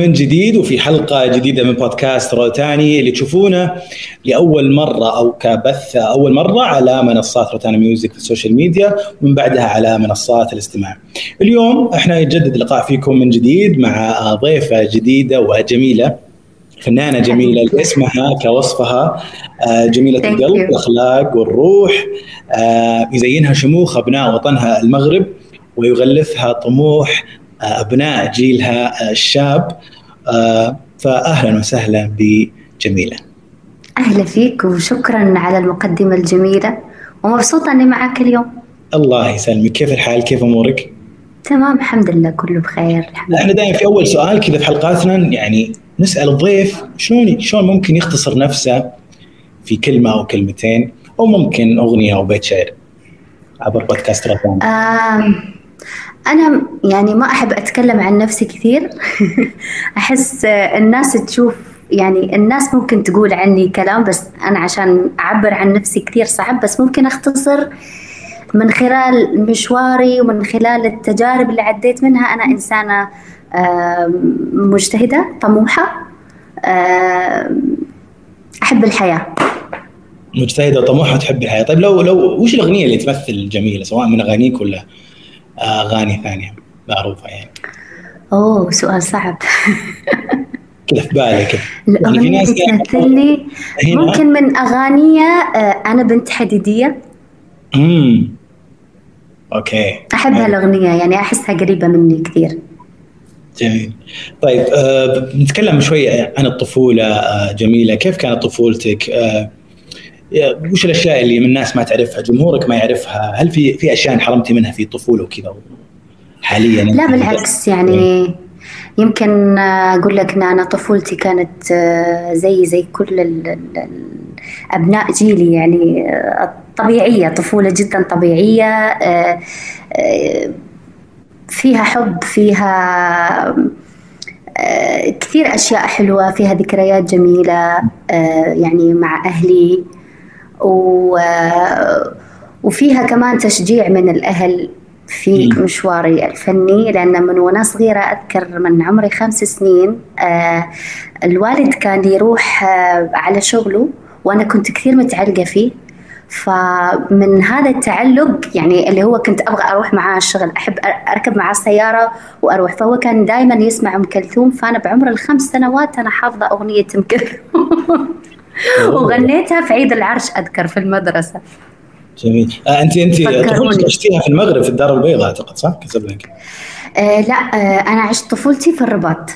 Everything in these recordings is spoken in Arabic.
من جديد وفي حلقة جديدة من بودكاست روتانا اللي تشوفونه لأول مرة أو كبث أول مرة على منصات روتانا ميوزك في السوشيال ميديا ومن بعدها على منصات الاستماع. اليوم إحنا يتجدد اللقاء فيكم من جديد مع ضيفة جديدة وجميلة فنانة جميلة اسمها كوصفها آه، جميلة القلب والأخلاق والروح آه، يزينها شموخ أبناء وطنها المغرب ويغلفها طموح أبناء جيلها الشاب. آه، فاهلا وسهلا بجميلة. أهلا فيك وشكرا على المقدمة الجميلة ومبسوطة إني معك اليوم. الله يسلمك، كيف الحال؟ كيف أمورك؟ تمام الحمد لله كله بخير الحمد إحنا دائما في أول سؤال كذا في حلقاتنا يعني نسأل الضيف شلون شلون ممكن يختصر نفسه في كلمة أو كلمتين أو ممكن أغنية أو بيت شعر عبر بودكاست رفان. آه أنا يعني ما أحب أتكلم عن نفسي كثير. أحس الناس تشوف يعني الناس ممكن تقول عني كلام بس أنا عشان أعبر عن نفسي كثير صعب بس ممكن أختصر من خلال مشواري ومن خلال التجارب اللي عديت منها أنا إنسانة مجتهدة طموحة أحب الحياة. مجتهدة وطموحة وتحب الحياة. طيب لو لو وش الأغنية اللي تمثل جميلة سواء من أغانيك ولا أغاني ثانية معروفة يعني. أوه سؤال صعب. كذا في بالك الاغنيه يعني تمثلني ممكن من اغاني آه، أنا بنت حديدية. امم أوكي. أحب هالأغنية يعني أحسها قريبة مني كثير. جميل. طيب آه نتكلم شوي عن الطفولة آه جميلة. كيف كانت طفولتك؟ آه وش الأشياء اللي من الناس ما تعرفها؟ جمهورك ما يعرفها؟ هل في في أشياء انحرمتي منها في الطفوله وكذا حاليا؟ لا بالعكس يعني يمكن أقول لك إن أنا طفولتي كانت آه، زي زي كل ابناء جيلي يعني آه، طبيعية طفولة جدا طبيعية آه، فيها حب فيها كثير أشياء حلوة فيها ذكريات جميلة يعني مع أهلي. و وفيها كمان تشجيع من الأهل في مشواري الفني لأن من وأنا صغيرة أذكر من عمري خمس سنين آه الوالد كان يروح آه على شغله وأنا كنت كثير متعلقة فيه. فمن هذا التعلق يعني اللي هو كنت أبغى أروح معاه الشغل أحب أركب معاه السياره وأروح. فهو كان دائما يسمع أم كلثوم فأنا بعمر الخمس سنوات أنا حافظة أغنية أم كلثوم. وغنيتها في عيد العرش أذكر في المدرسة. جميل. آه انت أنت عشتيها في المغرب في الدار البيضاء أعتقد صح؟ كازابلانكا. آه لا آه أنا عشت طفولتي في الرباط.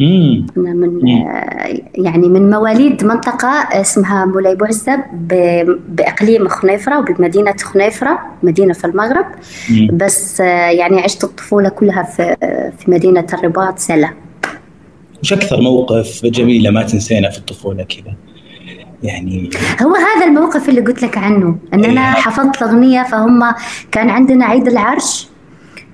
امم أنا من آه يعني من مواليد منطقة اسمها مولاي بوعزه بإقليم خنيفرة وبمدينة خنيفرة مدينة في المغرب. مم. بس آه يعني عشت الطفولة كلها في في مدينة الرباط سلا وش أكثر موقف جميل ما تنسينا في الطفولة كذا؟ يعني هو هذا الموقف اللي قلت لك عنه إن أنا إيه. حفظت الأغنية فهم كان عندنا عيد العرش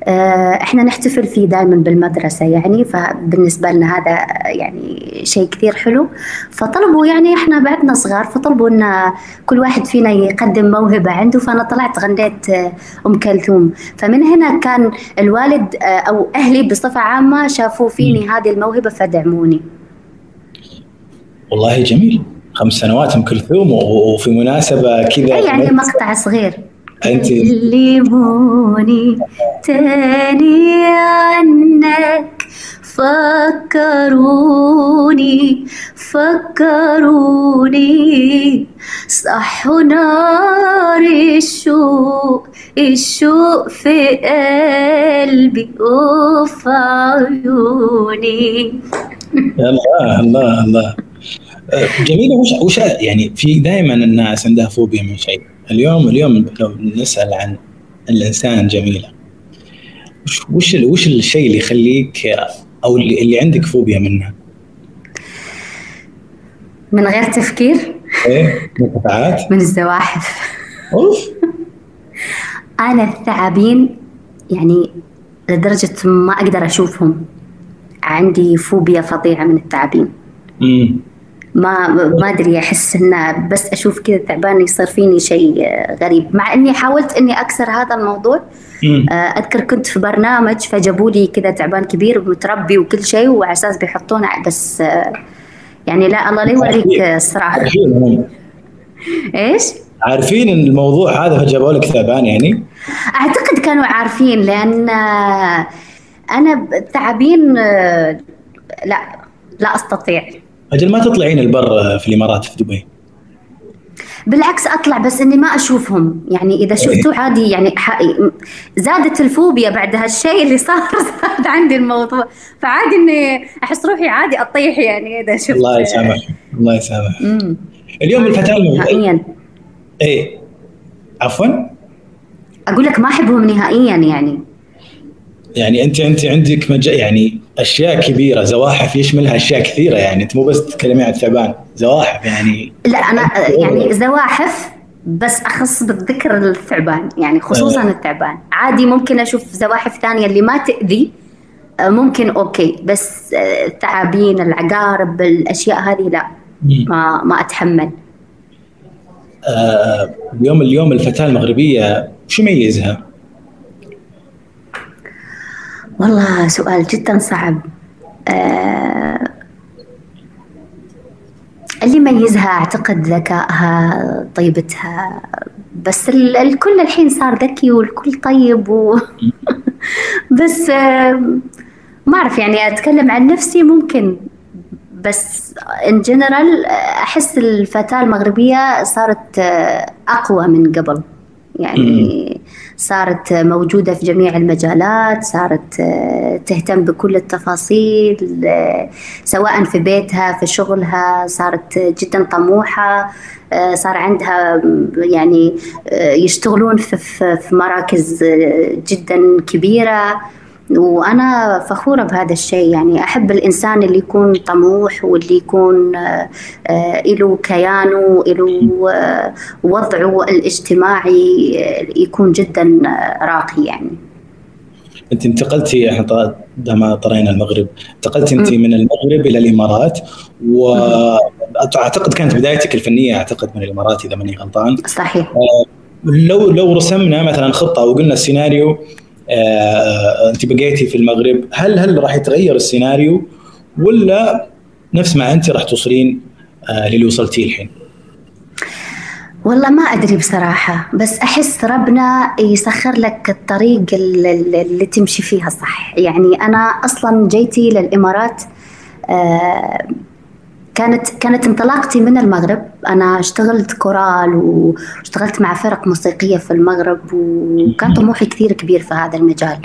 آه، إحنا نحتفل فيه دائما بالمدرسة يعني فبالنسبة لنا هذا يعني شيء كثير حلو. فطلبوا يعني إحنا بعدنا صغار فطلبوا إن كل واحد فينا يقدم موهبة عنده فأنا طلعت غنيت آه، أم كلثوم. فمن هنا كان الوالد آه، أو أهلي بصفة عامة شافوا فيني هذه الموهبة فدعموني. والله جميل. خمس سنوات أم كلثوم وفي مناسبة كذا يعني مقطع صغير. أنت؟ كلموني تاني عنك فكروني فكروني. صح نار الشوق الشوق في قلبي وفي عيوني. الله الله الله. جميلة. وش وش يعني في دائما الناس عندها فوبيا من شيء. اليوم اليوم لو نسأل عن الإنسان جميلة. وش وش وش الشيء اللي يخليك أو اللي, اللي عندك فوبيا منه؟ من غير تفكير؟ إيه مرتفعات؟ من الزواحف. أوف. أنا الثعابين يعني لدرجة ما أقدر أشوفهم. عندي فوبيا فظيعة من الثعابين. ما ما أدري أحس إنه بس أشوف كذا تعبان يصير فيني شيء غريب. مع إني حاولت إني أكسر هذا الموضوع. آه، أذكر كنت في برنامج فجابوا لي كذا تعبان كبير ومتربي وكل شيء وعلى أساس بيحطونه بس آه، يعني لا الله لا يوريك الصراحه هم. إيش؟ عارفين إن الموضوع هذا فجابوا لك ثعبان يعني؟ أعتقد كانوا عارفين لأن آه، أنا الثعابين آه، لا لا أستطيع. أجل ما تطلعين البر في الإمارات في دبي؟ بالعكس أطلع بس إني ما أشوفهم. يعني إذا شفته عادي يعني زادت الفوبيا بعد هالشيء اللي صار زاد عندي الموضوع. فعادي إني أحس روحي عادي أطيح يعني إذا شفت. الله يسامح الله يسامح اليوم الفتاة نهائيا. إيه. عفوا. أقول لك ما أحبهم نهائيا يعني. يعني انت أنت عندك مج... يعني أشياء كبيرة زواحف يشملها أشياء كثيرة يعني أنت مو بس تتكلمين عن الثعبان زواحف يعني لا أنا يعني زواحف بس أخص بالذكر الثعبان يعني خصوصا آه. الثعبان عادي ممكن أشوف زواحف ثانية اللي ما تأذي آه، ممكن أوكي بس آه، الثعابين العقارب الأشياء هذه لا. ما ما أتحمل آه اليوم اليوم الفتاة المغربية شو يميزها؟ والله سؤال جدا صعب. آه، اللي يميزها أعتقد ذكائها طيبتها بس ال- الكل الحين صار ذكي والكل طيب و... بس آه، ما أعرف يعني أتكلم عن نفسي ممكن بس ان جنرال أحس الفتاة المغربية صارت آه، أقوى من قبل. يعني صارت موجودة في جميع المجالات صارت آه، تهتم بكل التفاصيل آه، سواء في بيتها في شغلها صارت جدا طموحة آه، صار عندها يعني يشتغلون في- مراكز جدا كبيرة. وأنا فخورة بهذا الشيء. يعني أحب الإنسان اللي يكون طموح واللي يكون آه، له كيانه له آه، وضعه الاجتماعي آه، يكون جدا راقي يعني. أنت انتقلتي إحنا دام طرينا المغرب. انتقلتي أنت من المغرب إلى الإمارات واعتقد كانت بدايتك الفنية أعتقد من الإمارات إذا ماني غلطان. صحيح. لو لو رسمنا مثلا خطة أو قلنا السيناريو انت بقيتي في المغرب هل هل راح يتغير السيناريو ولا نفس ما أنت راح توصلين آه، للي وصلتيه الحين؟ والله ما أدري بصراحة بس أحس ربنا يسخر لك الطريق ال- ال- اللي تمشي فيها صح يعني أنا أصلا جيتي للإمارات آه، كانت كانت انطلاقتي من المغرب. أنا اشتغلت كورال واشتغلت مع فرق موسيقية في المغرب وكان طموحي كثير كبير في هذا المجال.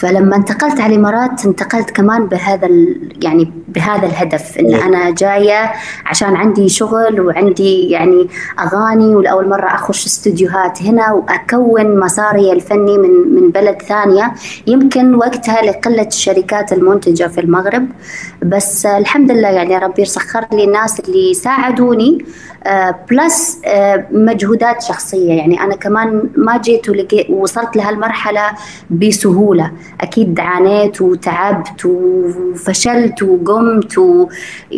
فلما انتقلت على الإمارات انتقلت كمان بهذا ال- يعني بهذا الهدف إن أنا جاية عشان عندي شغل وعندي يعني أغاني ولأول مرة أخش استوديوهات هنا وأكون مساري الفني من من بلد ثانية. يمكن وقتها لقلة الشركات المنتجة في المغرب. بس آه، الحمد لله يعني ربي سخر لي الناس اللي ساعدوني. آه، بلس آه، مجهودات شخصية. يعني أنا كمان ما جيت ولقيت وصلت لهالمرحلة أكيد عانيت وتعبت وفشلت وقمت و...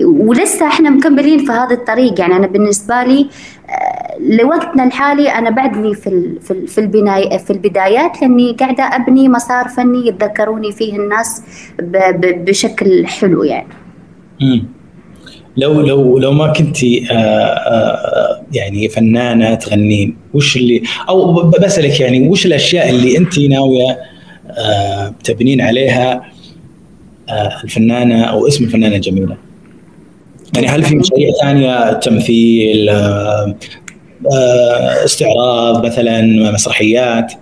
ولسه إحنا مكملين في هذا الطريق يعني أنا بالنسبة لي آه، لوقتنا الحالي أنا بعدني في في في البناية في البدايات لأني قاعدة أبني مسار فني يتذكروني فيه الناس ب... ب... بشكل حلو يعني. لو لو لو ما كنتي آه، آه، يعني فنانة تغنين وش اللي أو بسألك يعني وش الأشياء اللي انت ناوية تبنين عليها آه، الفنانة أو اسم الفنانة الجميله؟ يعني هل في مشاريع ثانية تمثيل آه، آه، استعراض مثلا مسرحيات؟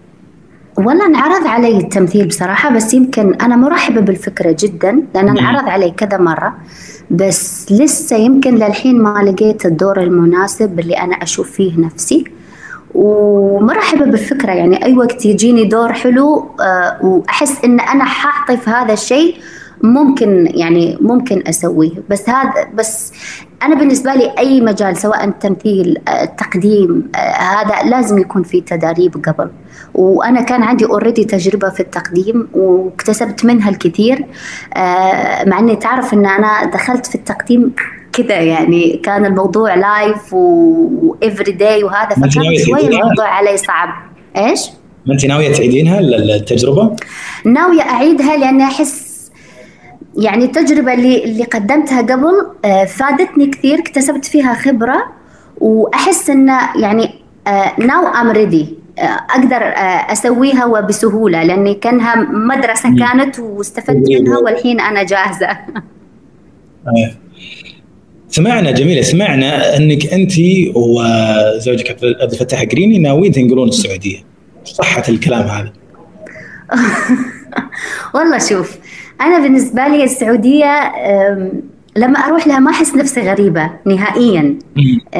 والله انعرض علي التمثيل بصراحة بس يمكن أنا مرحبة بالفكرة جدا لأن انعرض علي كذا مرة بس لسه يمكن للحين ما لقيت الدور المناسب اللي أنا أشوف فيه نفسي ومرحبة بالفكرة يعني أي وقت يجيني دور حلو آه، وأحس إن أنا حاعطي في هذا الشيء ممكن يعني ممكن أسويه. بس هذا بس أنا بالنسبة لي أي مجال سواء التمثيل آه، التقديم آه، هذا لازم يكون في تدريب قبل. وأنا كان عندي already تجربة في التقديم واكتسبت منها الكثير مع إني تعرف إن أنا دخلت في التقديم كذا يعني كان الموضوع live و every day وهذا فكان شوي الموضوع علي صعب إيش؟ ما أنت ناوية تعيدينها التجربة؟ ناوية أعيدها لأني أحس يعني التجربة اللي اللي قدمتها قبل آه، فادتني كثير اكتسبت فيها خبرة وأحس إن يعني ناو ام ريدي أقدر آه، أسويها وبسهولة لأني كأنها مدرسة كانت واستفدت منها والحين أنا جاهزة آه. سمعنا جميلة سمعنا أنك أنت وزوجك عبد الفتاح قريني ناويين تنقلون السعودية. صحة الكلام هذا؟ والله شوف أنا بالنسبة لي السعودية لما أروح لها ما أحس نفسي غريبة نهائيا. آه،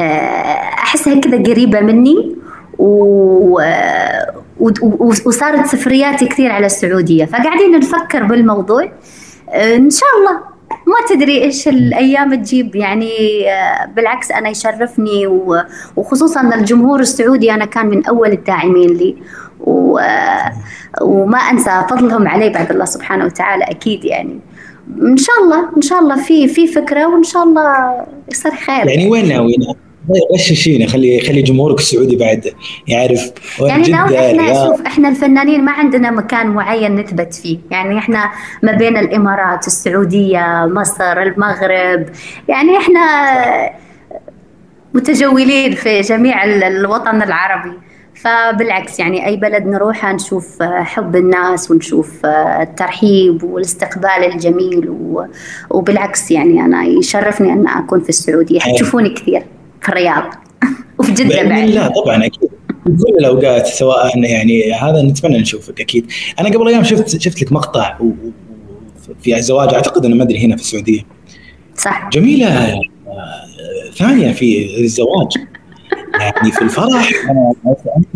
أحسها كذا قريبة مني و... وصارت سفرياتي كثير على السعودية. فقاعدين نفكر بالموضوع. آه، إن شاء الله. ما تدري إيش الأيام تجيب يعني آه، بالعكس أنا يشرفني وخصوصا الجمهور السعودي أنا كان من أول الداعمين لي. وما أنسى فضلهم علي بعد الله سبحانه وتعالى أكيد يعني. إن شاء الله إن شاء الله في في فكرة وإن شاء الله يصير خير. يعني وين ناويين؟ غششينا خلي خلي جمهورك السعودي بعد يعرف يعني ناوي إحنا شوف إحنا الفنانين ما عندنا مكان معين نثبت فيه. يعني إحنا ما بين الإمارات السعودية مصر المغرب. يعني إحنا متجولين في جميع الوطن العربي. فبالعكس يعني أي بلد نروحها نشوف حب الناس ونشوف الترحيب والاستقبال الجميل وبالعكس يعني أنا يشرفني أن أكون في السعودية. حتشوفوني كثير. في الرياض وفي جدة بعد لا طبعا أكيد. في كل الأوقات سواء يعني هذا نتمنى نشوفك أكيد. أنا قبل أيام شفت شفت لك مقطع في الزواج أعتقد أنه ما أدري هنا في السعودية. صح. جميلة ثانية في الزواج. يعني في الفرح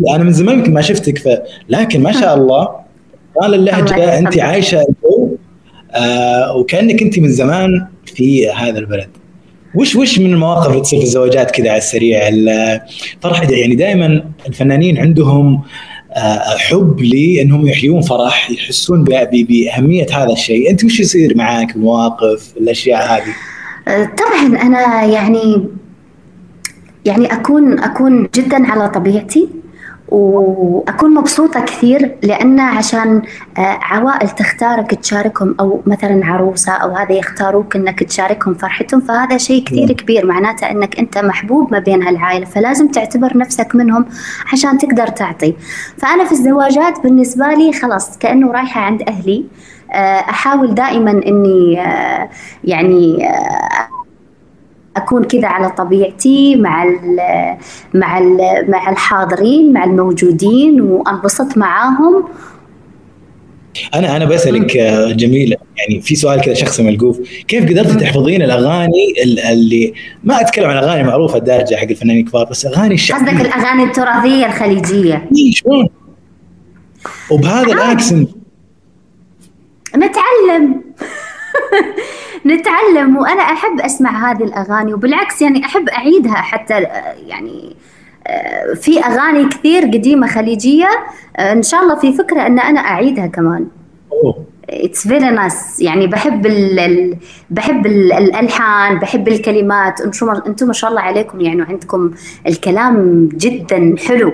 أنا من زمان يمكن ما شفتك ف... لكن ما شاء الله قال اللهجة أنت عايشة الجو آه وكأنك أنت من زمان في هذا البلد. وش وش من المواقف اللي تصير في الزواجات كذا على السريع؟ الفرح يعني دائما الفنانين عندهم آه، حب لأنهم يحيون فرح يحسون بأهمية هذا الشيء. أنت وش يصير معاك؟ المواقف الأشياء هذه؟ طبعا أنا يعني يعني اكون أكون جدا على طبيعتي. وأكون مبسوطة كثير لأن عشان آه، عوائل تختارك تشاركهم أو مثلا عروسة أو هذا يختاروك إنك تشاركهم فرحتهم فهذا شيء كثير كبير معناته إنك أنت محبوب ما بين هالعائلة فلازم تعتبر نفسك منهم عشان تقدر تعطي. فأنا في الزواجات بالنسبة لي خلاص كأنه رايحة عند أهلي آه، أحاول دائما إني آه، يعني أكون كذا على طبيعتي مع ال مع ال مع الحاضرين مع الموجودين وأنبسط معاهم. أنا أنا بسألك جميله يعني في سؤال كذا شخصي ملقوف. كيف قدرتي تحفظين الأغاني اللي ما أتكلم عن أغاني معروفة الدارجة حق الفنانين الكبار بس أغاني الشعبيه قصدك الأغاني التراثية الخليجية. شلون؟ وبهذا الاكسنت نتعلم. نتعلم وأنا أحب أسمع هذه الأغاني وبالعكس يعني أحب أعيدها حتى يعني آه، في أغاني كثير قديمة خليجية آه، إن شاء الله في فكرة إن أنا أعيدها كمان. it's very nice يعني بحب ال بحب ال الألحان بحب الكلمات. أنتم أنتم ما شاء الله عليكم يعني عندكم الكلام جدا حلو.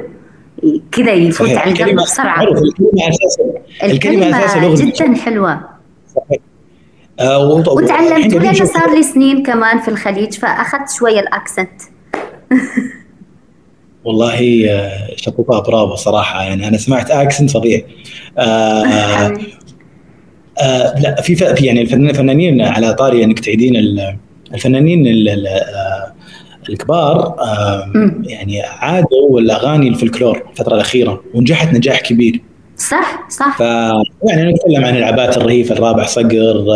كذا يفوت على القلب بسرعة. الكلمة أساسا الكلمة أساسا جدا حلوة. صحيح. آه، وتعلمت لأنه صار لي سنين كمان في الخليج فأخذت شوية الأكسنت. والله آه، شابوبا برافو صراحة. يعني أنا سمعت أكسنت فظيع. آه آه لا في في يعني الفنانين على طاري انك تعيدين الفنانين الكبار آه يعني عادوا الأغاني الفلكلور الفترة الأخيرة ونجحت نجاح كبير. صح صح. ف يعني نتكلم عن العبات الرهيف الرابع صقر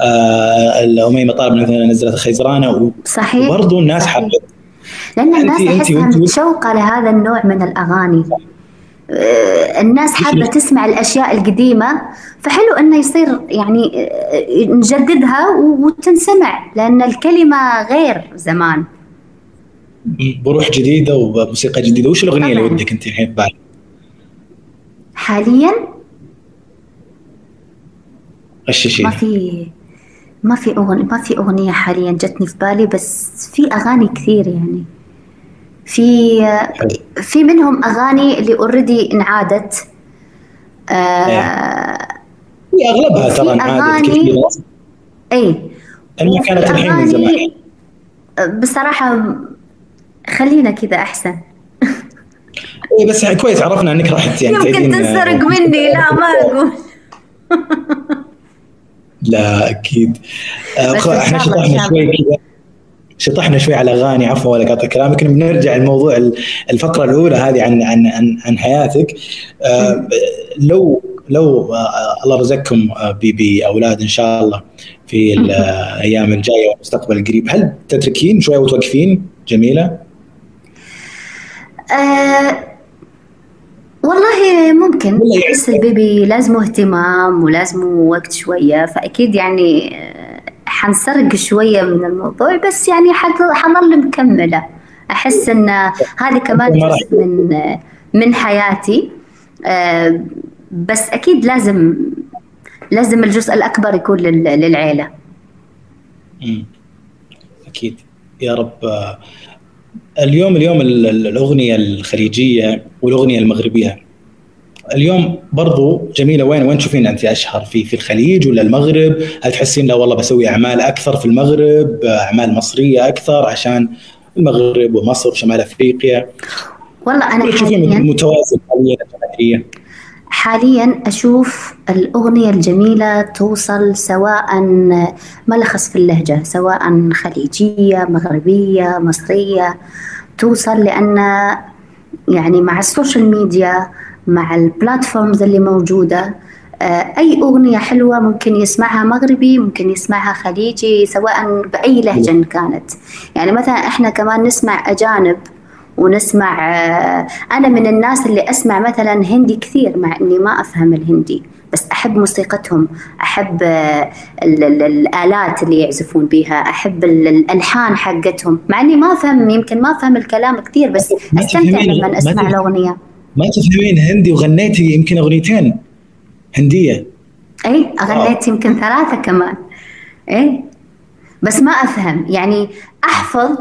آه الاميمه طالب مثلا نزلت خيزرانة و... صحيح وبرضه الناس حبت. لأن الناس أحسها متشوقة لهذا النوع من الأغاني. آه، الناس حابة تسمع الأشياء القديمة فحلو إنه يصير يعني آه، نجددها وتنسمع لأن الكلمة غير زمان. بروح جديدة وموسيقى جديدة. وش الأغنية اللي ودك أنت الحين في بالك؟ حاليا؟ غششي ما في ما في أغنية ما في أغنية حاليا جتني في بالي بس في أغاني كثير يعني. في في منهم أغاني اللي اوريدي انعادت. آه في أغلبها ترى انعادت كثير. اي ما كانت الحين من زمان. بصراحة خلينا كذا أحسن. اي بس كويس عرفنا إنك راح يعني يمكن تنسرق مني. لا ما أقول. لا أكيد. آه، إحنا شطحنا شوي كذا. شطحنا شوي على أغاني عفوا ولا قاطع كلامك. بنرجع لموضوع الفقرة الأولى هذه عن عن عن, عن حياتك. آه، لو لو آه، الله رزقكم بأولاد إن شاء الله في الأيام الجاية والمستقبل القريب. هل تتركين شوي وتوقفين جميلة؟ أه والله ممكن. احس البيبي لازمه اهتمام ولازمه وقت شوية فأكيد يعني آه، حنسرق شوية من الموضوع بس يعني حظل مكملة. أحس إن هذه كمان جزء من آه، من حياتي. آه، بس أكيد لازم لازم الجزء الأكبر يكون للعيلة. أكيد. يا رب اليوم اليوم الأغنية الخليجية والأغنية المغربية اليوم برضو جميلة وين وين تشوفين أنت أشهر في في الخليج ولا المغرب؟ هل تحسين لا والله بسوي أعمال أكثر في المغرب، أعمال مصرية أكثر عشان المغرب ومصر وشمال أفريقيا؟ والله أنا حاليا متوازن حاليا حاليا أشوف الأغنية الجميلة توصل سواء ملخص في اللهجة سواء خليجية مغربية مصرية توصل لأن يعني مع السوشيال ميديا مع ال platforms اللي موجودة آه، أي أغنية حلوة ممكن يسمعها مغربي ممكن يسمعها خليجي سواء بأي لهجة كانت. يعني مثلا إحنا كمان نسمع أجانب ونسمع آه، أنا من الناس اللي أسمع مثلا هندي كثير مع إني ما أفهم الهندي. بس أحب موسيقتهم أحب آه، الآلات اللي يعزفون بها أحب الألحان حقتهم. مع إني ما أفهم يمكن ما أفهم الكلام كثير بس أستمتع لما أسمع الأغنية. ما تفهمين هندي وغنيتي يمكن أغنيتين هندية. أي أغنيت يمكن ثلاثة كمان. أي بس ما أفهم. يعني أحفظ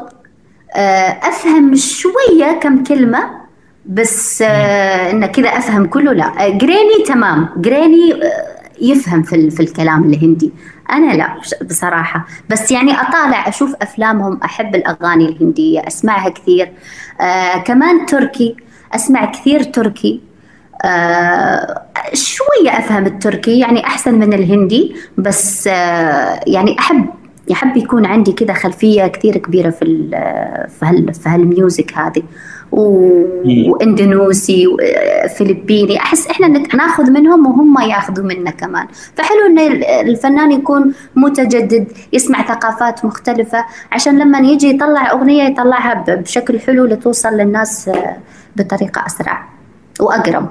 آه، أفهم شوية كم كلمة بس آه، إن كذا أفهم كله لا. جريني تمام. جريني آه، يفهم في في الكلام الهندي. أنا لا بصراحة. بس يعني أطالع أشوف أفلامهم أحب الأغاني الهندية أسمعها كثير. آه كمان تركي. أسمع كثير تركي. آه شوية أفهم التركي يعني أحسن من الهندي. بس آه يعني أحب يحب يكون عندي كذا خلفية كثير كبيرة في في هالميوزك هذه. واندونوسي وفلبيني أحس إحنا ناخذ منهم وهم ياخذوا منا كمان. فحلو إن الفنان يكون متجدد يسمع ثقافات مختلفة عشان لما يجي يطلع أغنية يطلعها بشكل حلو لتوصل للناس بطريقة أسرع وأقرب.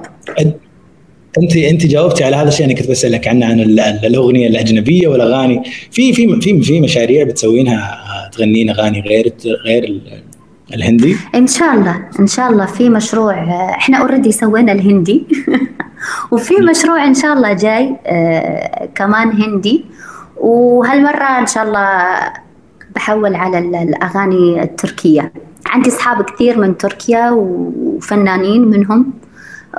انت أنت جاوبتي على هذا الشيء أنا كنت بسألك عنه عن الأغنية الأجنبية والأغاني. في في في في مشاريع بتسوينها تغنين أغاني غير غير الهندي؟ إن شاء الله إن شاء الله في مشروع إحنا اوريدي سوينا الهندي. وفي مشروع إن شاء الله جاي آه كمان هندي. وهالمرة إن شاء الله بحول على الأغاني التركية. عندي أصحاب كثير من تركيا وفنانين منهم.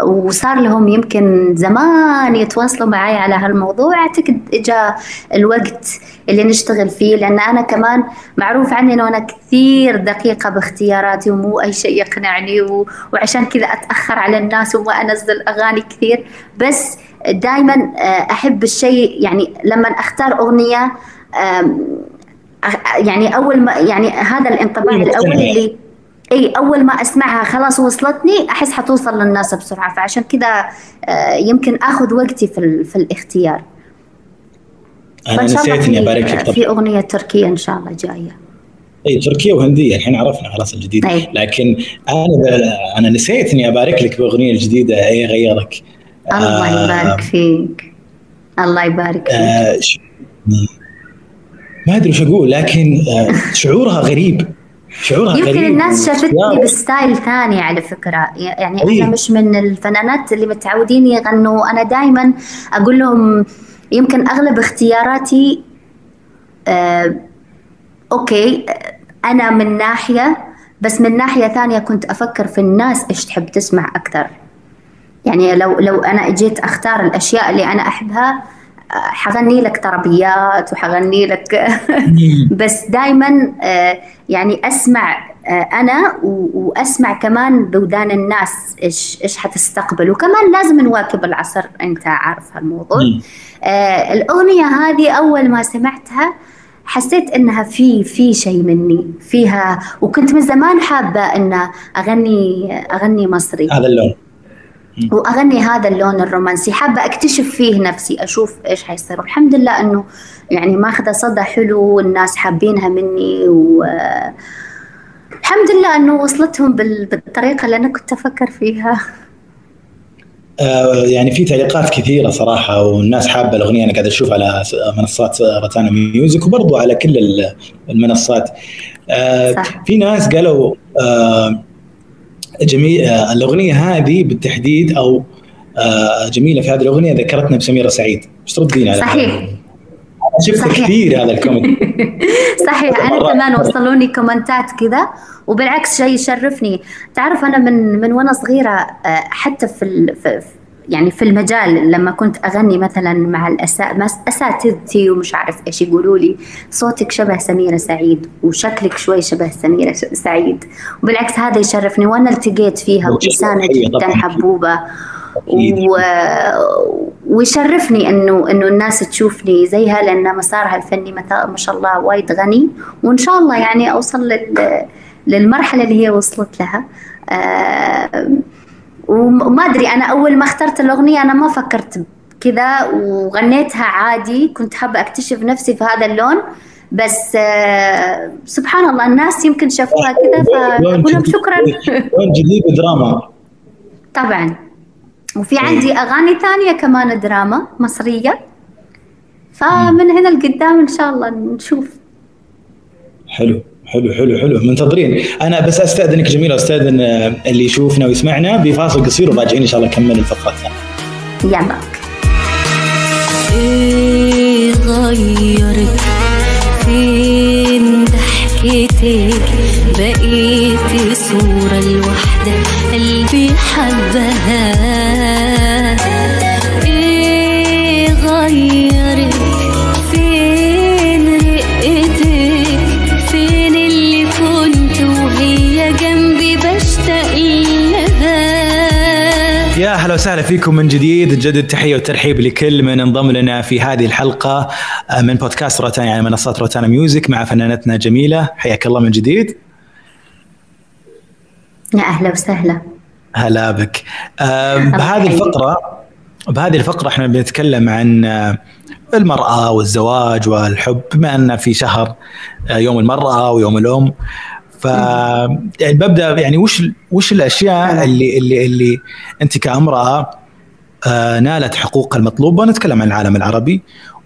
وصار لهم يمكن زمان يتواصلوا معي على هالموضوع. أعتقد اجى الوقت اللي نشتغل فيه لأن أنا كمان معروف عني إنه أنا كثير دقيقة باختياراتي ومو أي شيء يقنعني وعشان كذا أتأخر على الناس وما أنزل أغاني كثير. بس دائما آه، أحب الشيء يعني لما أختار أغنية يعني أول ما يعني هذا الانطباع الأول اللي إي أول ما أسمعها خلاص وصلتني أحس حتوصل للناس بسرعة. فعشان كذا آه، يمكن آخذ وقتي في في الاختيار. أنا نسيت اني أبارك لك. في أغنية تركية إن شاء الله جاية. إي تركيا وهندية. الحين عرفنا خلاص الجديد. أي. لكن أنا أنا نسيت اني أبارك لك بأغنية الجديده إي غيرك. الله آه يبارك فيك. الله يبارك آه، فيك. آه ما أدري وش أقول. لكن آه شعورها غريب. شعورها يمكن غريب الناس شافتني ب style ثاني على فكرة. يعني أيه. أنا مش من الفنانات اللي متعودين يغنوا. أنا دائما أقول لهم يمكن أغلب اختياراتي آه okay أنا من ناحية بس من ناحية ثانية كنت أفكر في الناس إيش تحب تسمع أكثر. يعني لو لو أنا اجيت أختار الأشياء اللي أنا أحبها حغني لك طربيات وحغني لك بس دائما آه، يعني أسمع آه، أنا وأسمع كمان بودان الناس إيش إيش حتستقبل. وكمان لازم نواكب العصر أنت عارف هالموضوع. آه، الأغنية هذه أول ما سمعتها حسيت إنها في في شيء مني فيها وكنت من زمان حابة ان أغني أغني مصري. هذا اللون. وأغني هذا اللون الرومانسي. حابة أكتشف فيه نفسي أشوف إيش حيصير. والحمد لله إنه يعني ماخذة صدى حلو والناس حابينها مني و الحمد لله إنه وصلتهم بالطريقة اللي أنا كنت أفكر فيها. آه، يعني في تعليقات كثيرة صراحة والناس حابة الأغنية. أنا قاعد أشوف على منصات روتانا ميوزك وبرضو على كل المنصات. آه، صح. في ناس قالوا آه، جميل الأغنية هذه بالتحديد أو جميلة في هذه الأغنية ذكرتنا بسميرة سعيد. إيش تردين على صحيح. شفت صحيح. كثير هذا ال comment. صحيح. أنا كمان وصلوني comment ات كذا وبالعكس شيء يشرفني. تعرف أنا من من وأنا صغيرة آه، حتى في, في يعني في المجال لما كنت أغني مثلا مع أساتذتي ومش عارف إيش يقولوا لي صوتك شبه سميرة سعيد وشكلك شوي شبه سميرة سعيد. وبالعكس هذا يشرفني وأنا التقيت فيها وإنسانة جدا حبوبة. و... ويشرفني إنه إنه الناس تشوفني زيها لأن مسارها الفني ما شاء الله وايد غني. وإن شاء الله يعني أوصل لل... للمرحلة اللي هي وصلت لها. آه وما أدري أنا أول ما اخترت الأغنية أنا ما فكرت كذا وغنيتها عادي كنت حابة أكتشف نفسي في هذا اللون. بس آه سبحان الله الناس يمكن شافوها كذا فاقول لهم شكرا. لون جديد دراما؟ طبعا. وفي عندي أغاني ثانية كمان دراما مصرية. فمن هنا لقدام إن شاء الله نشوف. حلو. حلو حلو حلو. منتظرين. أنا بس أستأذنك جميله أستاذن اللي يشوفنا ويسمعنا بفاصل قصير وراجعين إن شاء الله نكمل الفقرة الثانية. يلا. إيه غيرك فين ضحكتك؟ بقيتي صورة الوحدة قلبي حبها. إيه غيرك وسهلا فيكم من جديد. نجدد التحية والترحيب لكل من انضم لنا في هذه الحلقة آه، من بودكاست روتانا يعني منصات روتانا ميوزك مع فنانتنا جميلة. حياك الله من جديد. يا أهلا وسهلا. هلا بك. آه، بهذه الفقرة بهذه الفقرة إحنا بنتكلم عن آه، المرأة والزواج والحب بما ان في شهر يوم المرأة ويوم الأم. ف يعني ببدأ يعني وش وش الأشياء اللي اللي اللي أنت كأمرأة آه نالت حقوقها المطلوبة نتكلم عن العالم العربي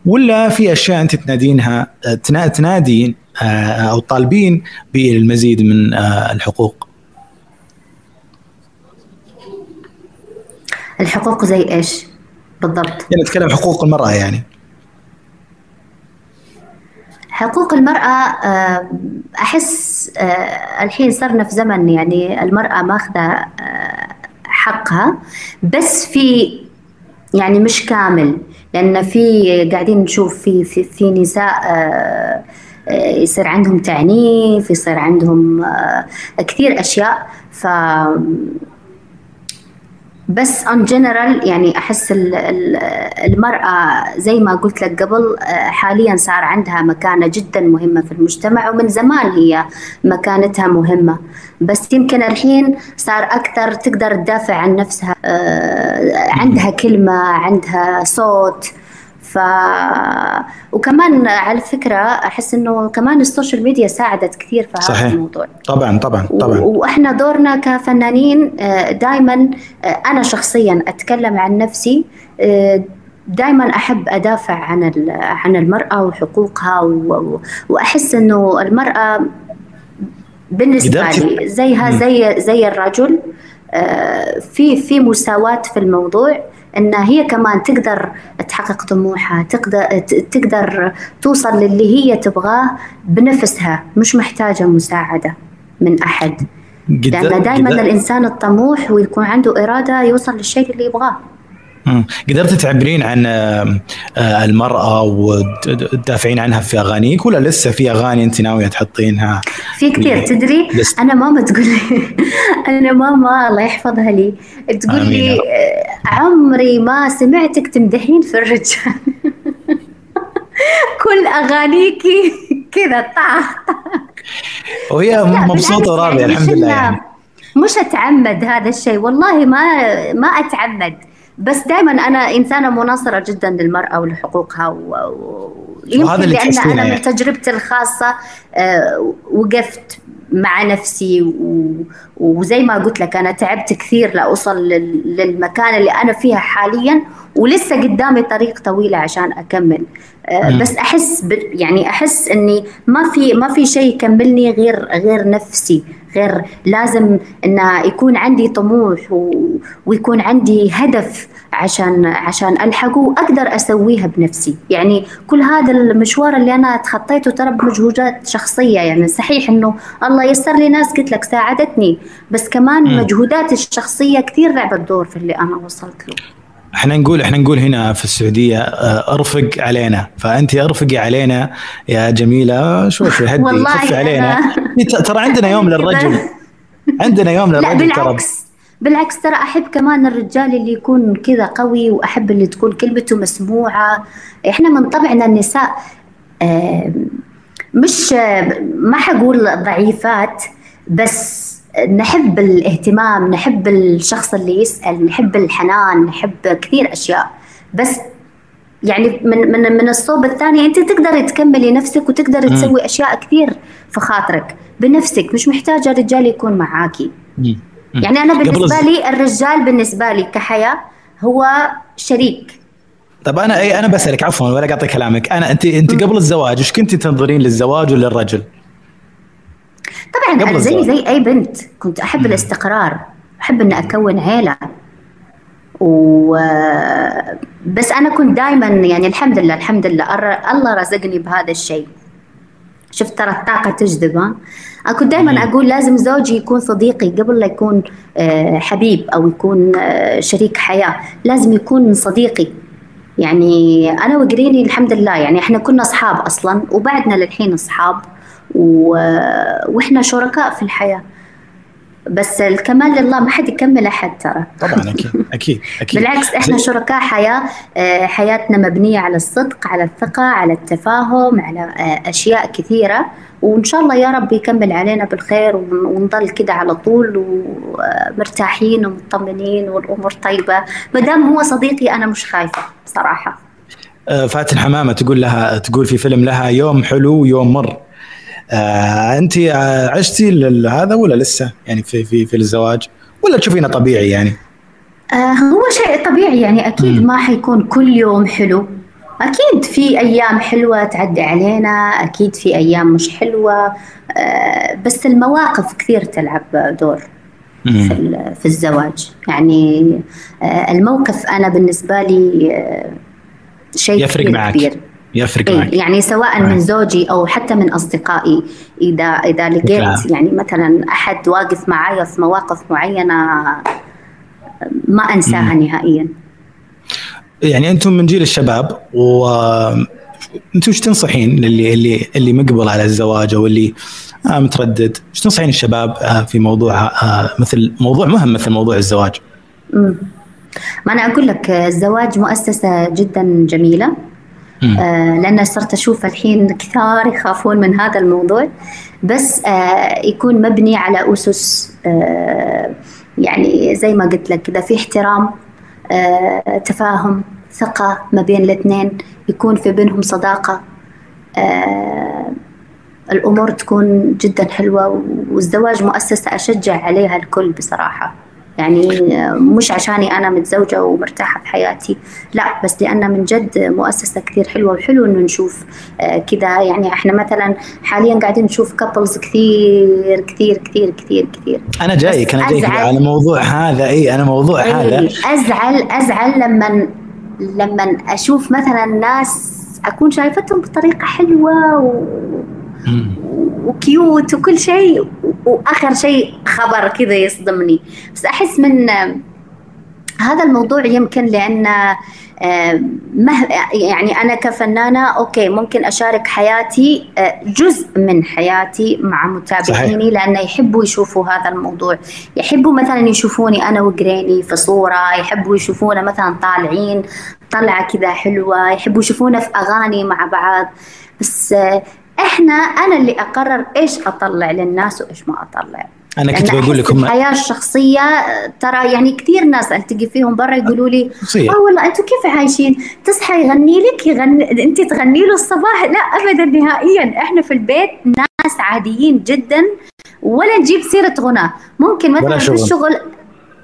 ولا في أشياء أنت تنادينها تنادين آه أو طالبين بالمزيد من آه الحقوق؟ الحقوق زي إيش؟ بالضبط يعني نتكلم حقوق المرأة يعني حقوق المرأة آه، أحس آه، الحين صرنا في زمن يعني المرأة ماخذة آه، حقها بس في يعني مش كامل لأن في قاعدين نشوف في في, في نساء يصير عندهم تعنيف يصير عندهم كثير أشياء. ف بس en général يعني أحس المرأة زي ما قلت لك قبل آه، حاليا صار عندها مكانة جدا مهمة في المجتمع ومن زمان هي مكانتها مهمة. بس يمكن الحين صار أكثر تقدر تدافع عن نفسها آه، عندها كلمة عندها صوت ف وكمان على فكره أحس إنه كمان السوشيال ميديا ساعدت كثير في صحيح. هذا الموضوع. طبعا طبعا طبعا. وإحنا دورنا كفنانين آه، دائما آه، أنا شخصيا أتكلم عن نفسي آه، دائما أحب أدافع عن عن المرأة وحقوقها وأحس إنه المرأة بالنسبة لي زيها زي زي الرجل في في مساواة في الموضوع ان هي كمان تقدر تحقق طموحها تقدر تقدر توصل للي هي تبغاه بنفسها مش محتاجة مساعدة من أحد. لأن دائما الإنسان الطموح ويكون عنده إرادة يوصل للشيء اللي يبغاه. قدرت تعبرين عن آه، المرأة وتدافعين عنها في أغانيك ولا لسه في أغاني أنت ناوية تحطينها؟ في كثير. تدري أنا ماما تقول لي أنا ماما الله يحفظها لي تقول لي آه، عمري ما سمعتك تمدحين في الرجال. كل أغانيكي كذا طاح وهي مبسوطة وراضية يعني الحمد لله. يعني. مش أتعمد هذا الشيء والله ما ما أتعمد. بس دائما أنا إنسانة مناصرة جدا للمرأة ولحقوقها ويمكن لأن أنا من تجربتي الخاصة آه، وقفت مع نفسي وزي ما قلت لك أنا تعبت كثير لاوصل للمكان اللي أنا فيها حاليا ولسه قدامي طريق طويله عشان أكمل. بس أحس يعني أحس إني ما في ما في شيء يكملني غير غير نفسي غير لازم إن يكون عندي طموح ويكون عندي هدف عشان عشان ألحقه وأقدر أسويها بنفسي. يعني كل هذا المشوار اللي أنا تخطيته ترى بمجهودات شخصية. يعني صحيح إنه الله يسر لي ناس قلت لك ساعدتني بس كمان. مجهوداتي الشخصية كثير لعبت دور في اللي أنا وصلت له. إحنا نقول إحنا نقول هنا في السعودية آه، أرفق علينا. فانت أرفقي علينا يا جميلة. شوي شوي هدي خفي علينا. ترى عندنا يوم للرجل. عندنا يوم للرجل لا بالعكس. بالعكس ترى أحب كمان الرجال اللي يكون كذا قوي وأحب اللي تكون كلمته مسموعة. إحنا من طبعنا النساء مش ما حقول ضعيفات بس نحب الاهتمام نحب الشخص اللي يسأل نحب الحنان نحب كثير أشياء. بس يعني من من من الصوب الثاني أنت تقدري تكملي نفسك وتقدري تسوي أشياء كثير في خاطرك بنفسك. مش محتاجه رجال يكون معاكي يعني أنا بالنسبة لي الرجال بالنسبة لي كحياة هو شريك. طب أنا اي أنا بسألك عفوا ولا قاطع كلامك. أنا أنت أنت قبل الزواج إيش كنت تنظرين للزواج وللرجل؟ طبعا أنا زي زي أي بنت. كنت أحب مم. الاستقرار أحب إني أكون عيلة. و بس أنا كنت دائما يعني الحمد لله الحمد لله. الله رزقني بهذا الشيء. شفت ترى الطاقة تجذب ها؟ أنا كنت دائما أقول لازم زوجي يكون صديقي قبل لا يكون آه، حبيب أو يكون آه، شريك حياة. لازم يكون صديقي. يعني أنا وقريني الحمد لله. يعني إحنا كنا أصحاب أصلا وبعدنا للحين أصحاب. و... وإحنا شركاء في الحياة. بس الكمال لله ما حد يكمل أحد ترى. طبعا أكيد أكيد أكيد. بالعكس إحنا شركاء حياة آه، حياتنا مبنية على الصدق على الثقة على التفاهم على آه، أشياء كثيرة. وإن شاء الله يا رب يكمل علينا بالخير ونضل كده على طول ومرتاحين ومطمنين والأمور طيبة. ما دام هو صديقي أنا مش خايفة بصراحة. آه، فاتن حمامة تقول لها تقول في فيلم لها يوم حلو ويوم مر. آه أنت عشتي هذا ولا لسه؟ يعني في في في الزواج؟ ولا تشوفينه طبيعي يعني؟ آه هو شيء طبيعي يعني أكيد م. ما حيكون كل يوم حلو. أكيد في أيام حلوة تعدي علينا أكيد في أيام مش حلوة. آه بس المواقف كثير تلعب دور في في الزواج. يعني آه الموقف أنا بالنسبة لي آه شيء يفرق معك. كبير. يفرق إيه معك يعني سواء آه. من زوجي أو حتى من أصدقائي إذا إذا لقيت يعني مثلا أحد واقف معي في مواقف معينة ما انساها مم. نهائيا يعني أنتم من جيل الشباب و أنتم إيش تنصحين للي اللي اللي مقبل على الزواج أو اللي آه متردد، إيش تنصحين الشباب آه في موضوع آه مثل موضوع مهم مثل موضوع الزواج؟ امم ما أنا أقول لك الزواج مؤسسة جدا جميلة آه لأن صرت أشوف الحين كثار يخافون من هذا الموضوع. بس آه يكون مبني على أسس آه يعني زي ما قلت لك كذا في احترام آه تفاهم ثقة ما بين الاثنين يكون في بينهم صداقة. آه الأمور تكون جدا حلوة والزواج مؤسسة أشجع عليها الكل بصراحة. يعني مش عشاني أنا متزوجة ومرتاحة في حياتي. لا بس لأن من جد مؤسسة كثير حلوة وحلو إنه نشوف آه، كذا يعني إحنا مثلا حاليا قاعدين نشوف couples كثير كثير كثير كثير كثير. أنا جايك أنا جايك على الموضوع هذا. إي أنا موضوع هذا. إيه، أزعل أزعل لما لما أشوف مثلا ناس أكون شايفتهم بطريقة حلوة و... وكيوت وكل شيء. وآخر شيء خبر كذا يصدمني. بس أحس من هذا الموضوع يمكن لأن مه يعني أنا كفنانة أوكي ممكن أشارك حياتي جزء من حياتي مع متابعيني لأنه يحبوا يشوفوا هذا الموضوع. يحبوا مثلا يشوفوني أنا وقريني في صورة يحبوا يشوفونا مثلا طالعين طلعة كذا حلوة يحبوا يشوفونا في أغاني مع بعض. بس إحنا أنا اللي أقرر إيش أطلع للناس وإيش ما أطلع. أنا كنت بقول لكم الحياة الشخصية ترى يعني كثير ناس التقي فيهم برا يقولوا لي آه والله أنتم كيف عايشين؟ تصحى يغني لك؟ يغني أنت تغني له الصباح؟ لا ابدا نهائيا. إحنا في البيت ناس عاديين جدا ولا نجيب سيرة غنى ممكن مثلا في الشغل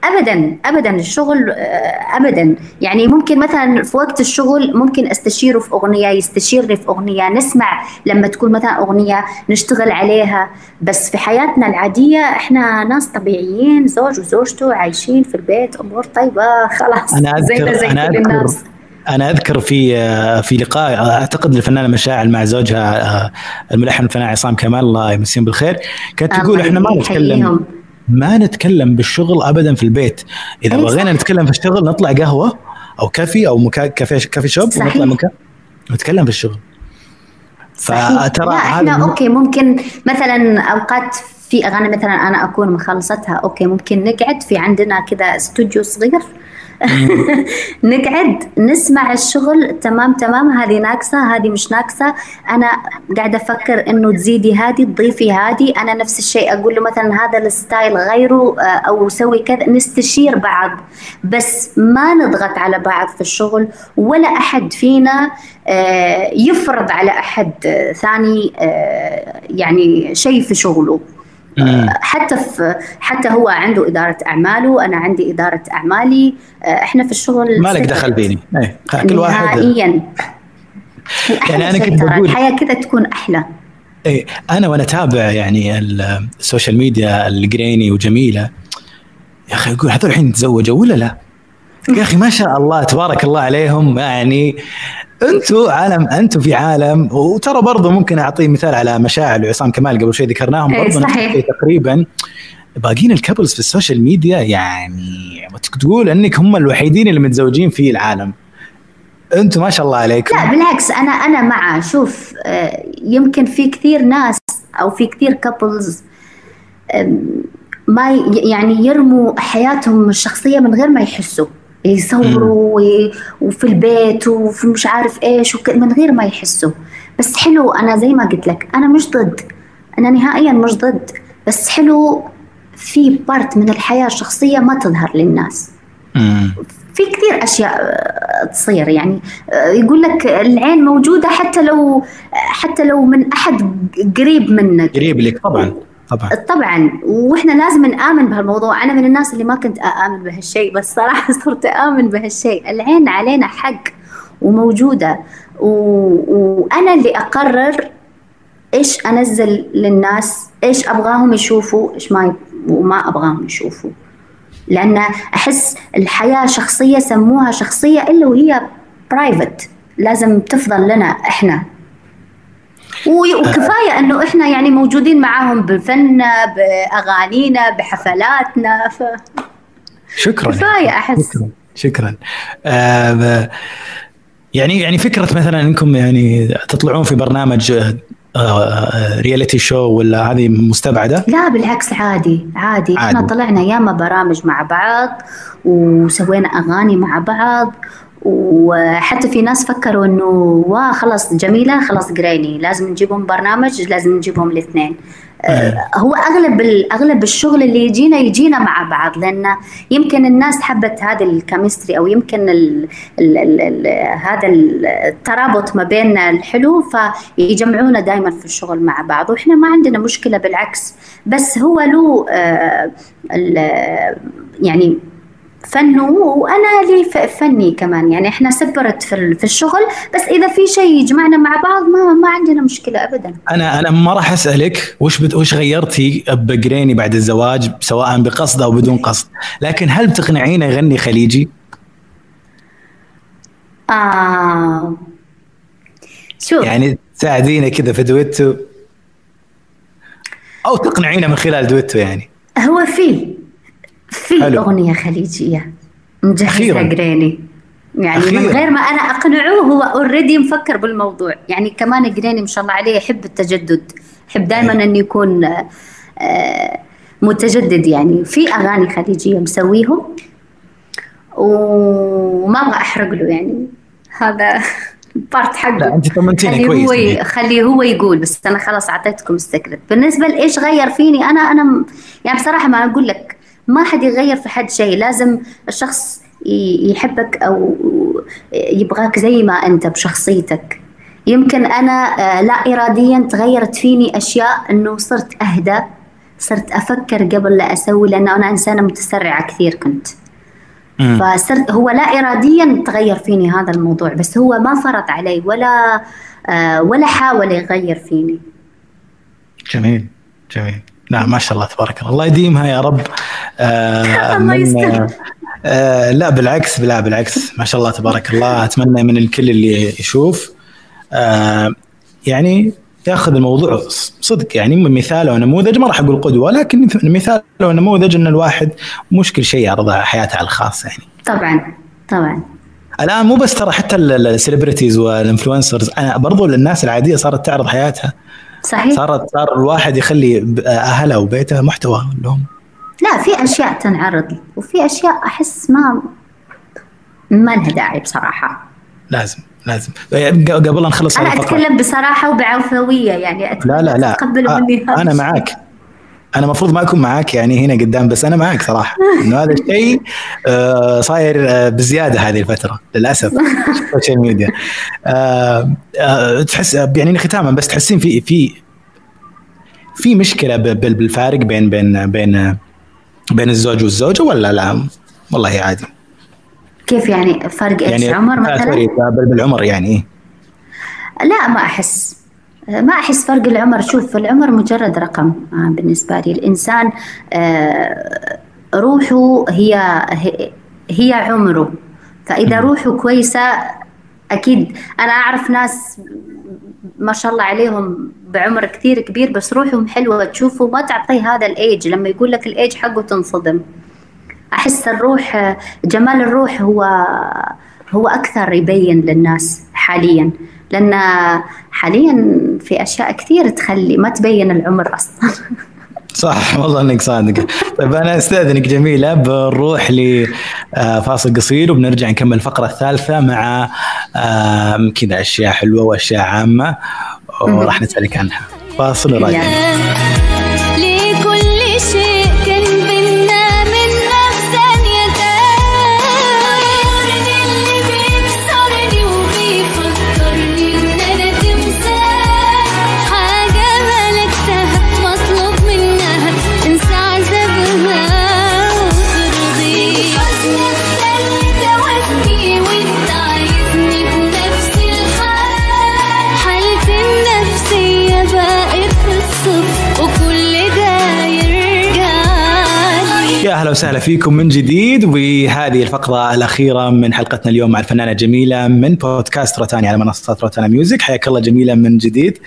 ابدا ابدا الشغل آه، ابدا. يعني ممكن مثلا في وقت الشغل ممكن أستشيره في أغنية يستشيرني في أغنية نسمع لما تكون مثلا أغنية نشتغل عليها. بس في حياتنا العادية إحنا ناس طبيعيين زوج وزوجته عايشين في البيت أمور طيبة خلاص. أنا أذكر زي أنا أذكر الناس. أنا أذكر في آه، في لقاء أعتقد الفنانه مشاعل مع زوجها آه، الملحن الفنان عصام كمال الله يمسيهم بالخير. كانت تقول إحنا ما نتكلم ما نتكلم بالشغل ابدا في البيت. إذا أيوة بغينا نتكلم في الشغل نطلع قهوة أو كافي أو مكا... كافي كافي شوب صحيح. ونطلع مكان نتكلم في الشغل. فترى إحنا okay ممكن مثلا أوقات في أغاني مثلا أنا أكون مخلصتها okay ممكن نقعد في عندنا كذا استوديو صغير نقعد نسمع الشغل. تمام تمام. هذه ناقصة هذه مش ناقصة. أنا قاعدة أفكر إنه تزيدي هذه تضيفي هذه. أنا نفس الشيء أقول له مثلا هذا ال style غيره آه، أو سوي كذا. نستشير بعض بس ما نضغط على بعض في الشغل ولا أحد فينا آه، يفرض على أحد ثاني آه، يعني شيء في شغله. حتى في حتى هو عنده إدارة أعماله وأنا عندي إدارة أعمالي آه، إحنا في الشغل ما لك دخل فيني إيه كل واحد نهائيا. يعني أنا كنت بقول الحياة كذا تكون أحلى. إيه أنا وأنا اتابع يعني السوشيال ميديا الجريني وجميلة. يا أخي أقول هذول الحين تزوجوا ولا لا؟ يا أخي ما شاء الله تبارك الله عليهم يعني أنتم عالم أنتم في عالم وترى برضه ممكن اعطي مثال على مشاعل وعصام كمال قبل شوي ذكرناهم. إيه، برضه صحيح. تقريبا باقيين ال couples في ال social media يعني تقول إنك هم الوحيدين اللي متزوجين في العالم. أنتم ما شاء الله عليكم. لا بالعكس أنا أنا مع شوف آه، يمكن في كثير ناس أو في كثير couples ما يعني يرموا حياتهم الشخصية من غير ما يحسوا. يصوروا وفي البيت وفي مش عارف إيش من غير ما يحسوا. بس حلو أنا زي ما قلت لك أنا مش ضد. أنا نهائيا مش ضد. بس حلو في part من الحياة الشخصية ما تظهر للناس. في كثير أشياء آه، تصير يعني. آه، يقول لك العين موجودة حتى لو حتى لو من أحد قريب منك. قريب لك طبعا. طبعا. طبعا. وإحنا لازم نآمن بهالموضوع. أنا من الناس اللي ما كنت اامن بهالشيء بس صراحة صرت آمن بهالشيء. العين علينا حق وموجودة. و... وأنا اللي أقرر إيش أنزل للناس إيش أبغاهم يشوفوا إيش ما وما أبغاهم يشوفوا. لأن أحس الحياة شخصية سموها شخصية إلا وهي private لازم تفضل لنا إحنا. وكفاية إنه إحنا يعني موجودين معاهم بفننا بأغانينا بحفلاتنا ف شكرا. كفاية أحس. شكرا. شكرا. آه يعني يعني فكرة مثلا إنكم يعني تطلعون في برنامج reality آه، show ولا هذه مستبعدة؟ لا بالعكس عادي عادي, عادي. إحنا طلعنا ياما برامج مع بعض وسوينا أغاني مع بعض وحتى في ناس فكروا إنه واه خلاص جميلة خلاص قريني لازم نجيبهم برنامج لازم نجيبهم الاثنين. آه، هو أغلب أغلب الشغل اللي يجينا يجينا مع بعض لأن يمكن الناس حبت هذا الكيمستري أو يمكن ال ال ال ال هذا الترابط ما بيننا الحلو فيجمعونا دائما في الشغل مع بعض. وإحنا ما عندنا مشكلة بالعكس. بس هو له آه يعني فنه وأنا لي فني كمان. يعني إحنا سبرت في الشغل بس إذا في شيء يجمعنا مع بعض ما ما عندنا مشكلة ابدا. أنا أنا ما راح أسألك وش بت وش غيرتي بقريني بعد الزواج سواء بقصد أو بدون قصد؟ لكن هل بتقنعينه يغني خليجي؟ آه. شوف. يعني تساعدينه كذا في دويتو؟ أو تقنعينه من خلال دويتو يعني؟ هو في. في حلو. أغنية خليجية. مجهزها قريني يعني أخيرا. من غير ما أنا اقنعه هو already مفكر بالموضوع. يعني كمان قريني ما شاء الله عليه يحب التجدد. يحب دائما إنه يكون آه، متجدد يعني. في أغاني خليجية مسويهم وما أبغى أحرق له يعني. هذا بارت حقه. لا أنت طمنتيني كويس. هو. خليه هو يقول بس أنا خلاص أعطيتكم السكرت بالنسبة لإيش غير فيني أنا؟ أنا يعني بصراحة ما أقول لك ما حد يغير في حد شيء. لازم الشخص يحبك أو يبغاك زي ما أنت بشخصيتك. يمكن أنا آه، لا اراديا تغيرت فيني أشياء إنه صرت أهدى صرت أفكر قبل لا أسوي لأنه أنا إنسانة متسرعة كثير كنت. فصرت هو لا اراديا تغير فيني هذا الموضوع بس هو ما فرض علي ولا آه، ولا حاول يغير فيني. جميل جميل. نعم ما شاء الله تبارك الله. الله يديمها يا رب. آه الله يستر. آه لا بالعكس لا بالعكس. ما شاء الله تبارك الله. أتمنى من الكل اللي يشوف آه يعني ياخذ الموضوع صدق. يعني مثال ونموذج ما راح أقول قدوة لكن مثال ونموذج إن الواحد مش كل شيء يعرض حياته على الخاص يعني. طبعا طبعا. الآن مو بس ترى حتى ال celebrities وال influencers أنا برضو الناس العادية صارت تعرض حياتها. صحيح. صارت صار الواحد يخلي اهلها وبيته محتوى لهم. لا في أشياء تنعرض وفي أشياء أحس ما ما لها داعي بصراحة. لازم لازم. قبل لا نخلص أنا أتكلم بصراحة وبعفوية يعني لا لا لا. تقبلوا مني أنا معك أنا المفروض ما أكون معاك يعني هنا قدام بس أنا معك صراحة. إنه هذا الشيء آه، صاير آه، بزيادة هذه الفترة للأسف. السوشيال ميديا. آه، تحس يعني ختاما بس تحسين في في في مشكلة بالفارق بين بين بين بين الزوج والزوجة ولا لا؟ والله عادي. كيف يعني فرق إيش؟ يعني عمر مثلا؟ بالعمر يعني لا ما أحس. ما أحس فرق العمر. شوف العمر مجرد رقم آه، بالنسبة لي. الإنسان آه، روحه هي هي عمره. فإذا روحه كويسة أكيد أنا أعرف ناس ما شاء الله عليهم بعمر كثير كبير بس روحهم حلوة. تشوفه ما تعطيه هذا الإيج. لما يقول لك الإيج حقه تنصدم. أحس الروح جمال الروح هو هو أكثر يبين للناس حاليا. لأن حاليا في أشياء كثير تخلي ما تبين العمر أصلا. صح والله إنك صادق. طيب أنا أستأذنك جميله بنروح لفاصل قصير وبنرجع نكمل الفقرة الثالثة مع كذا أشياء حلوة وأشياء عامة. وراح نسألك عنها. فاصل راجع أهلا وسهلا فيكم من جديد. وهذه الفقرة الأخيرة من حلقتنا اليوم مع الفنانة جميلة من بودكاست روتاني على منصة روتانا ميوزك. حياك الله جميلة من جديد.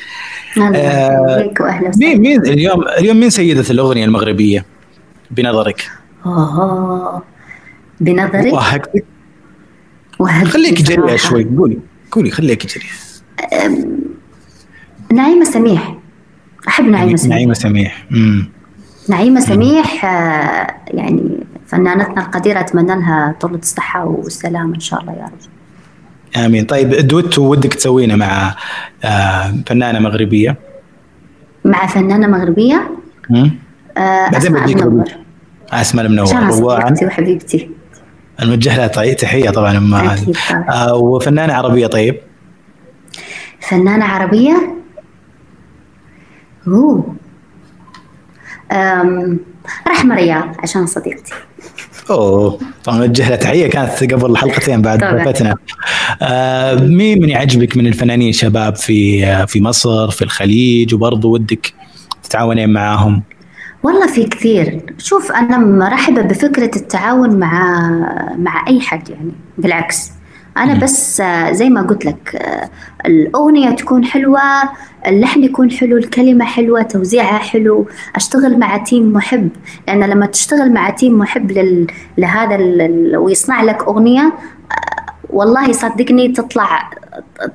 أهلا واهلا مين مين اليوم اليوم مين سيدة الأغنية المغربية؟ بنظرك؟ أوه. بنظرك؟ وهكذا خليك جريئة شوي. قولي. قولي خليك جريئة. نعيمة سميح. أحب نعيمة سميح نعيمة سميح. امم نعيمة سميح آه، يعني فنانتنا القديرة أتمنى لها طول الصحة والسلامة إن شاء الله يا رب. آمين. طيب دويتو ودك تسوينه مع آه، فنانة مغربية؟ مع فنانة مغربية؟ مم؟ آه، بعدين بديك أسماء المنور وحبيبتي. نوجه لها طي- تحية طبعا أم. طبعا. آه، وفنانة عربية طيب؟ فنانة عربية؟ أوه. رحمة رياض عشان صديقتي. أوه طبعا نوجه لها تحية كانت قبل حلقتين بعد. وقفتنا آه، مين من يعجبك من الفنانين شباب في في مصر في الخليج؟ وبرضه ودك تتعاونين معاهم؟ والله في كثير. شوف أنا مرحبة بفكرة التعاون مع مع أي حد يعني بالعكس. أنا مم. بس آه، زي ما قلت لك آه، الأغنية تكون حلوة اللحن يكون حلو الكلمة حلوة توزيعها حلو أشتغل مع تيم محب. لأن لما تشتغل مع تيم محب لل... لهذا ال... ويصنع لك أغنية آه، والله صدقني تطلع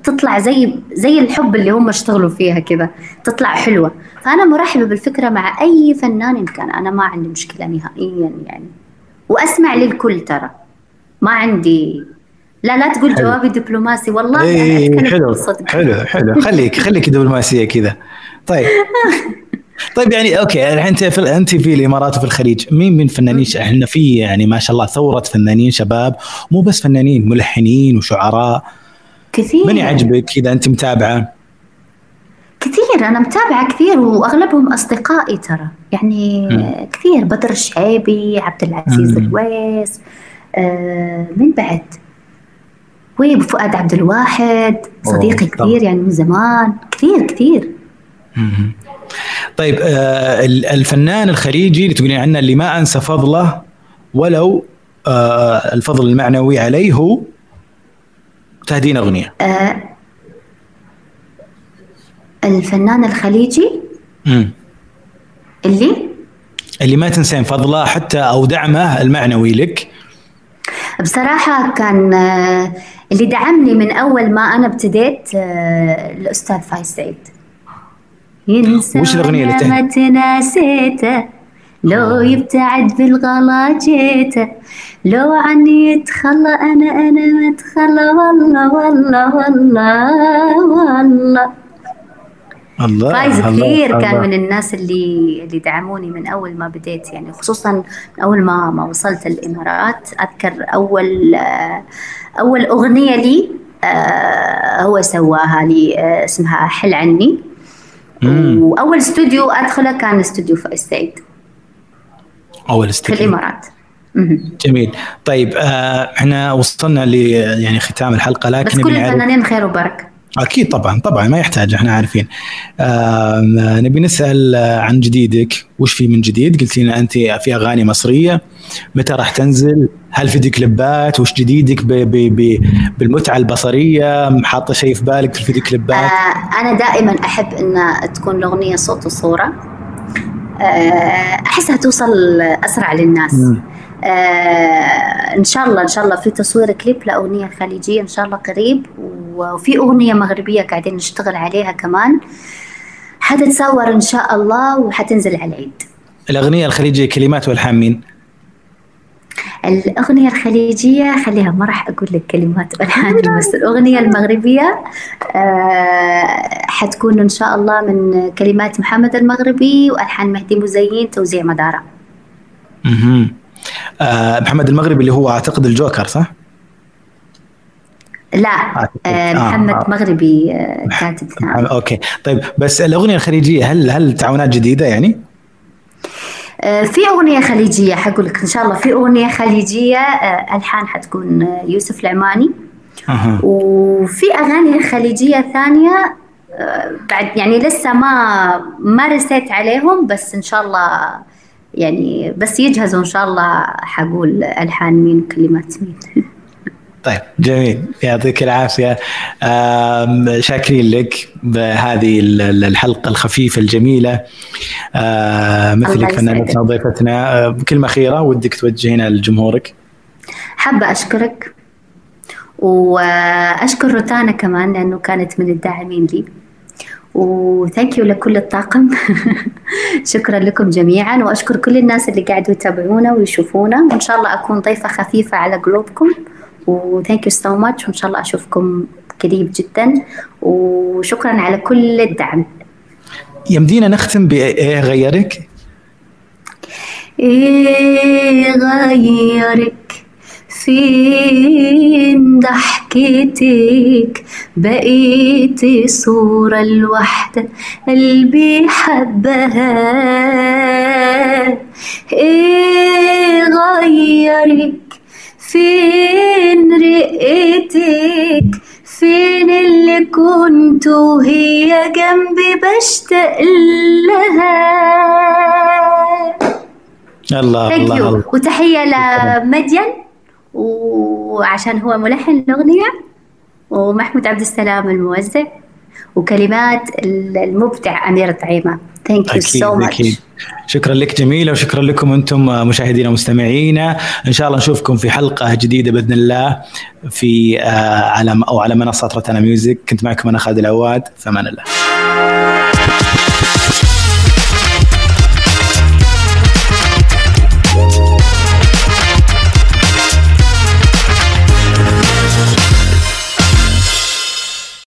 تطلع زي زي الحب اللي هم اشتغلوا فيها كذا تطلع حلوة. فأنا مرحبة بالفكرة مع أي فنان إن كان. أنا ما عندي مشكلة نهائيا يعني. وأسمع للكل ترى. ما عندي لا لا تقول حلو. جوابي دبلوماسي. والله أنا اي أتكلم حلو بالصدق حلو حلو. خليك خليك دبلوماسية كذا. طيب. طيب يعني okay الحين أنت في أنت في الإمارات وفي الخليج. مين من فنانين إحنا في يعني ما شاء الله ثورة فنانين شباب مو بس فنانين ملحنين وشعراء. كثير. من يعجبك إذا أنت متابعة؟ كثير أنا متابعة كثير وأغلبهم أصدقائي ترى. يعني مم. كثير بدر الشعيبي عبد العزيز. الويس آه من بعد. ويب فؤاد عبد الواحد صديقي. كثير يعني من زمان كثير كثير. طيب آه ال- الفنان الخليجي اللي تقولين عنه اللي ما أنسى فضله ولو آه الفضل المعنوي عليه هو تهدين أغنية آه الفنان الخليجي مم. اللي اللي ما تنسين فضله حتى أو دعمه المعنوي لك بصراحة كان آه، اللي دعمني من أول ما أنا ابتديت آه، الأستاذ فايز سعيد ينسى وش الأغنية اللي وأنا ما تناسيته لو يبتعد بالغلا جيته لو عني يتخلى أنا أنا ما أتخلى. والله والله والله والله. الله فايز الله، كثير كان الله. من الناس اللي اللي دعموني من أول ما بديت يعني خصوصا أول ما ما وصلت الإمارات. أذكر أول آه، أول أغنية لي آه، هو سواها لي آه، اسمها حل عني. مم. وأول استوديو أدخله كان استوديو فايز سعيد أول في استوديو. الإمارات. مهم. جميل. طيب إحنا وصلنا ل يعني ختام الحلقة لكن بس كل الفنانين خير وبركة. أكيد طبعا طبعا ما يحتاج إحنا عارفين. نبي نسأل عن جديدك. وش في من جديد؟ قلت لنا أنت في أغاني مصرية. متى راح تنزل؟ هل في كليبات وش جديدك ب ب ب بالمتعة البصرية؟ حاطة شيء في بالك في الفيديو كليبات آه، أنا دائما أحب أن تكون الأغنية صوت وصورة. آه، أحسها توصل أسرع للناس. آه، إن شاء الله إن شاء الله في تصوير كليب لأغنية خليجية إن شاء الله قريب وفي أغنية مغربية قاعدين نشتغل عليها كمان حتتصور إن شاء الله وحتنزل على العيد الأغنية الخليجية كلمات والحان مين؟ الأغنية الخليجية خليها ما راح أقول لك كلمات والحان بس الأغنية المغربية آه، حتكون إن شاء الله من كلمات محمد المغربي وألحان مهدي مزين توزيع مدارة. آه محمد المغربي اللي هو أعتقد الجوكر صح؟ لا. آه، آه، محمد آه. مغربي آه، كاتب أوكي طيب بس الأغنية الخليجية هل هل تعاونات جديدة يعني؟ آه، في أغنية خليجية حقول لك إن شاء الله في أغنية خليجية آه، ألحان حتكون يوسف العماني أها وفي أغاني خليجية ثانية آه، بعد يعني لسه ما ما رسيت عليهم بس إن شاء الله يعني بس يجهزوا إن شاء الله حقول ألحان مين وكلمات مين. طيب جميل. يعطيك العافية. آم، شاكرين لك بهذه ال- ال- الحلقة الخفيفة الجميلة. آم، مثلك فنانتنا. وضيفتنا آه، كلمه اخيره ودك توجهينها لجمهورك. حابة أشكرك وأشكر روتانا كمان لأنه كانت من الداعمين لي. و thank you لكل الطاقم. شكرا لكم جميعا وأشكر كل الناس اللي قاعدوا يتابعونا ويشوفونا وإن شاء الله أكون ضيفه خفيفة على قلوبكم. و thank you so much وإن شاء الله أشوفكم قريب جدا. وشكرا على كل الدعم. يمدينا نختم بايه غيرك؟ إيه غيرك؟ فين ضحكتك بقيتي صورة الوحدة قلبي حبها. إيه غيرك؟ فين رقتك؟ فين اللي كنت وهي جنبي بشتاق لها الله الله, الله. وتحية لمدين؟ وعشان هو ملحن الأغنية ومحمود عبد السلام الموزع وكلمات المبدع أمير طعيمه thank you so much شكرا لك جميلة وشكرا لكم أنتم مشاهدينا ومستمعينا. إن شاء الله نشوفكم في حلقة جديدة بإذن الله في آه، على أو على منصات روتانا ميوزك. كنت معكم أنا خالد العواد. فمان الله.